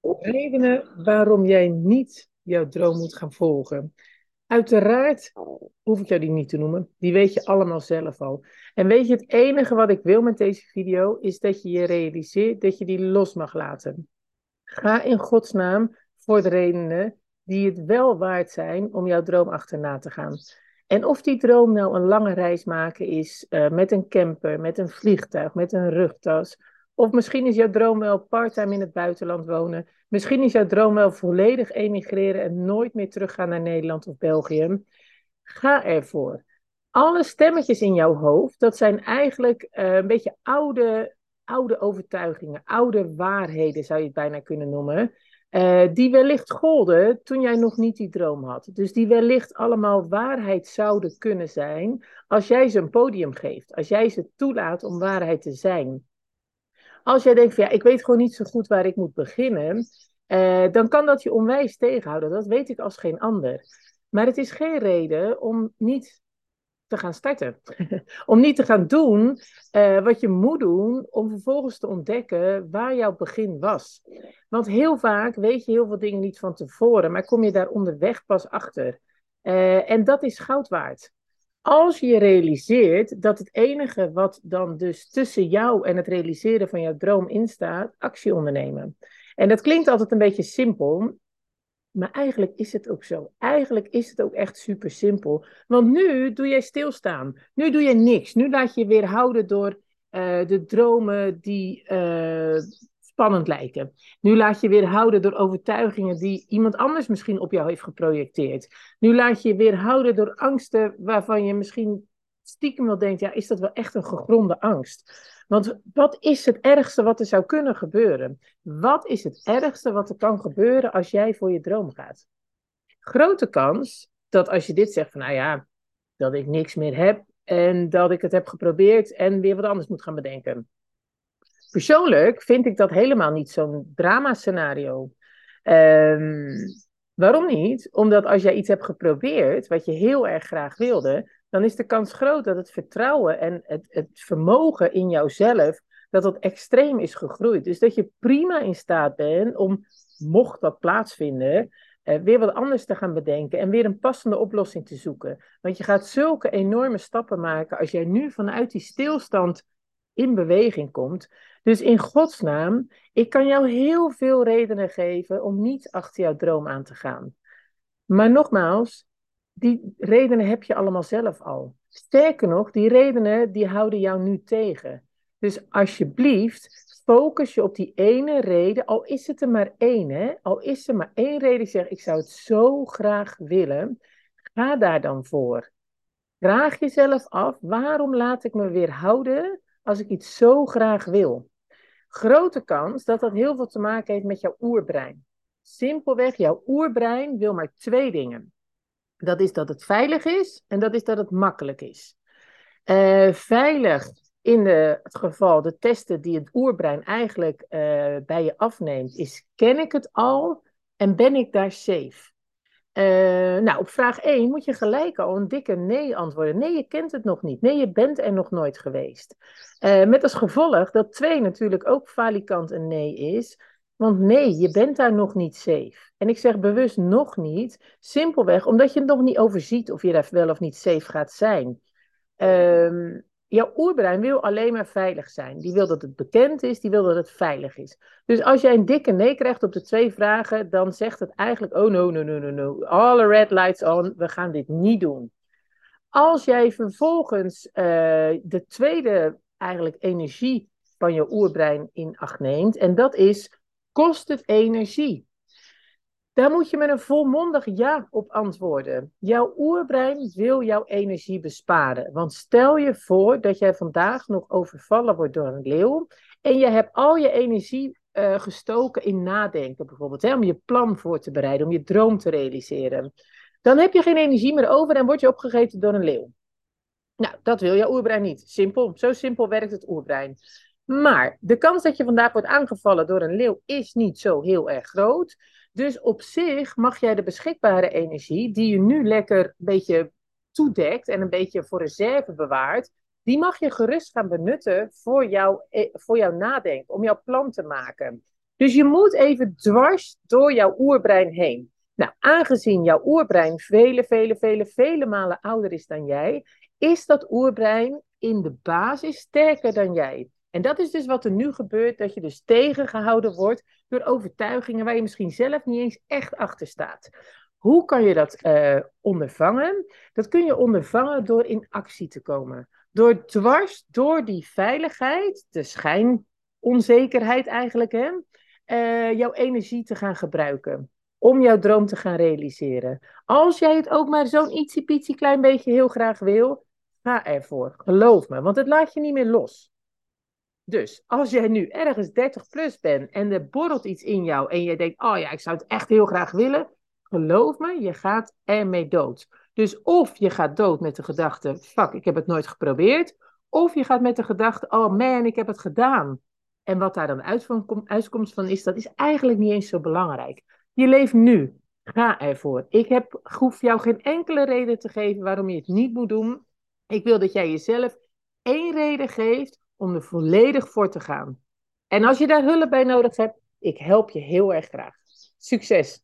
Redenen waarom jij niet jouw droom moet gaan volgen. Uiteraard hoef ik jou die niet te noemen. Die weet je allemaal zelf al. En weet je, het enige wat ik wil met deze video is dat je je realiseert dat je die los mag laten. Ga in Gods naam voor de redenen die het wel waard zijn om jouw droom achterna te gaan. En of die droom nou een lange reis maken is uh, met een camper, met een vliegtuig, met een rugtas. Of misschien is jouw droom wel parttime in het buitenland wonen. Misschien is jouw droom wel volledig emigreren en nooit meer teruggaan naar Nederland of België. Ga ervoor. Alle stemmetjes in jouw hoofd, dat zijn eigenlijk uh, een beetje oude, oude overtuigingen, oude waarheden zou je het bijna kunnen noemen. Uh, die wellicht golden toen jij nog niet die droom had. Dus die wellicht allemaal waarheid zouden kunnen zijn als jij ze een podium geeft. Als jij ze toelaat om waarheid te zijn. Als jij denkt van ja, ik weet gewoon niet zo goed waar ik moet beginnen. Uh, dan kan dat je onwijs tegenhouden. Dat weet ik als geen ander. Maar het is geen reden om niet te gaan starten. om niet te gaan doen uh, wat je moet doen, om vervolgens te ontdekken waar jouw begin was. Want heel vaak weet je heel veel dingen niet van tevoren, maar kom je daar onderweg pas achter. Uh, en dat is goud waard. Als je realiseert dat het enige wat dan dus tussen jou en het realiseren van jouw droom instaat, actie ondernemen. En dat klinkt altijd een beetje simpel, maar eigenlijk is het ook zo. Eigenlijk is het ook echt super simpel. Want nu doe jij stilstaan. Nu doe je niks. Nu laat je je weer houden door uh, de dromen die uh, spannend lijken. Nu laat je weer houden door overtuigingen die iemand anders misschien op jou heeft geprojecteerd. Nu laat je weer houden door angsten waarvan je misschien stiekem wel denkt: ja, is dat wel echt een gegronde angst? Want wat is het ergste wat er zou kunnen gebeuren? Wat is het ergste wat er kan gebeuren als jij voor je droom gaat? Grote kans dat als je dit zegt van nou ja, dat ik niks meer heb en dat ik het heb geprobeerd en weer wat anders moet gaan bedenken. Persoonlijk vind ik dat helemaal niet zo'n drama-scenario. Um, waarom niet? Omdat als jij iets hebt geprobeerd wat je heel erg graag wilde, dan is de kans groot dat het vertrouwen en het, het vermogen in jouzelf, dat dat extreem is gegroeid. Dus dat je prima in staat bent om, mocht dat plaatsvinden, eh, weer wat anders te gaan bedenken en weer een passende oplossing te zoeken. Want je gaat zulke enorme stappen maken als jij nu vanuit die stilstand in beweging komt. Dus in Gods naam, ik kan jou heel veel redenen geven om niet achter jouw droom aan te gaan. Maar nogmaals, die redenen heb je allemaal zelf al. Sterker nog, die redenen die houden jou nu tegen. Dus alsjeblieft, focus je op die ene reden, al is het er maar één, hè? al is er maar één reden die zegt, ik zou het zo graag willen, ga daar dan voor. Vraag jezelf af, waarom laat ik me weer houden als ik iets zo graag wil? Grote kans dat dat heel veel te maken heeft met jouw oerbrein. Simpelweg, jouw oerbrein wil maar twee dingen. Dat is dat het veilig is en dat is dat het makkelijk is. Uh, veilig in de, het geval, de testen die het oerbrein eigenlijk uh, bij je afneemt, is ken ik het al en ben ik daar safe? Uh, nou, op vraag 1 moet je gelijk al een dikke nee antwoorden. Nee, je kent het nog niet. Nee, je bent er nog nooit geweest. met als gevolg dat 2 natuurlijk ook valikant een nee is. Want nee, je bent daar nog niet safe. En ik zeg bewust nog niet, simpelweg omdat je het nog niet overziet of je daar wel of niet safe gaat zijn. Um, jouw oerbrein wil alleen maar veilig zijn. Die wil dat het bekend is, die wil dat het veilig is. Dus als jij een dikke nee krijgt op de twee vragen, dan zegt het eigenlijk: oh no, no, no, no, no. Alle red lights on, we gaan dit niet doen. Als jij vervolgens uh, de tweede eigenlijk energie van je oerbrein in acht neemt, en dat is Kost het energie? Daar moet je met een volmondig ja op antwoorden. Jouw oerbrein wil jouw energie besparen. Want stel je voor dat jij vandaag nog overvallen wordt door een leeuw. En je hebt al je energie uh, gestoken in nadenken, bijvoorbeeld. Hè, om je plan voor te bereiden, om je droom te realiseren. Dan heb je geen energie meer over en word je opgegeten door een leeuw. Nou, dat wil jouw oerbrein niet. Simpel. Zo simpel werkt het oerbrein. Maar de kans dat je vandaag wordt aangevallen door een leeuw is niet zo heel erg groot. Dus op zich mag jij de beschikbare energie, die je nu lekker een beetje toedekt en een beetje voor reserve bewaart, die mag je gerust gaan benutten voor, jou, eh, voor jouw nadenken, om jouw plan te maken. Dus je moet even dwars door jouw oerbrein heen. Nou, aangezien jouw oerbrein vele, vele, vele, vele malen ouder is dan jij, is dat oerbrein in de basis sterker dan jij. En dat is dus wat er nu gebeurt, dat je dus tegengehouden wordt door overtuigingen waar je misschien zelf niet eens echt achter staat. Hoe kan je dat uh, ondervangen? Dat kun je ondervangen door in actie te komen. Door dwars door die veiligheid, de schijnonzekerheid eigenlijk, hè, uh, jouw energie te gaan gebruiken. Om jouw droom te gaan realiseren. Als jij het ook maar zo'n ietsiepietsie klein beetje heel graag wil, ga ervoor. Geloof me, want het laat je niet meer los. Dus als jij nu ergens 30 plus bent en er borrelt iets in jou en je denkt, oh ja, ik zou het echt heel graag willen, geloof me, je gaat ermee dood. Dus of je gaat dood met de gedachte, fuck, ik heb het nooit geprobeerd, of je gaat met de gedachte, oh man, ik heb het gedaan. En wat daar dan uitkomst van is, dat is eigenlijk niet eens zo belangrijk. Je leeft nu. Ga ervoor. Ik heb, hoef jou geen enkele reden te geven waarom je het niet moet doen. Ik wil dat jij jezelf één reden geeft om er volledig voor te gaan. En als je daar hulp bij nodig hebt, ik help je heel erg graag. Succes!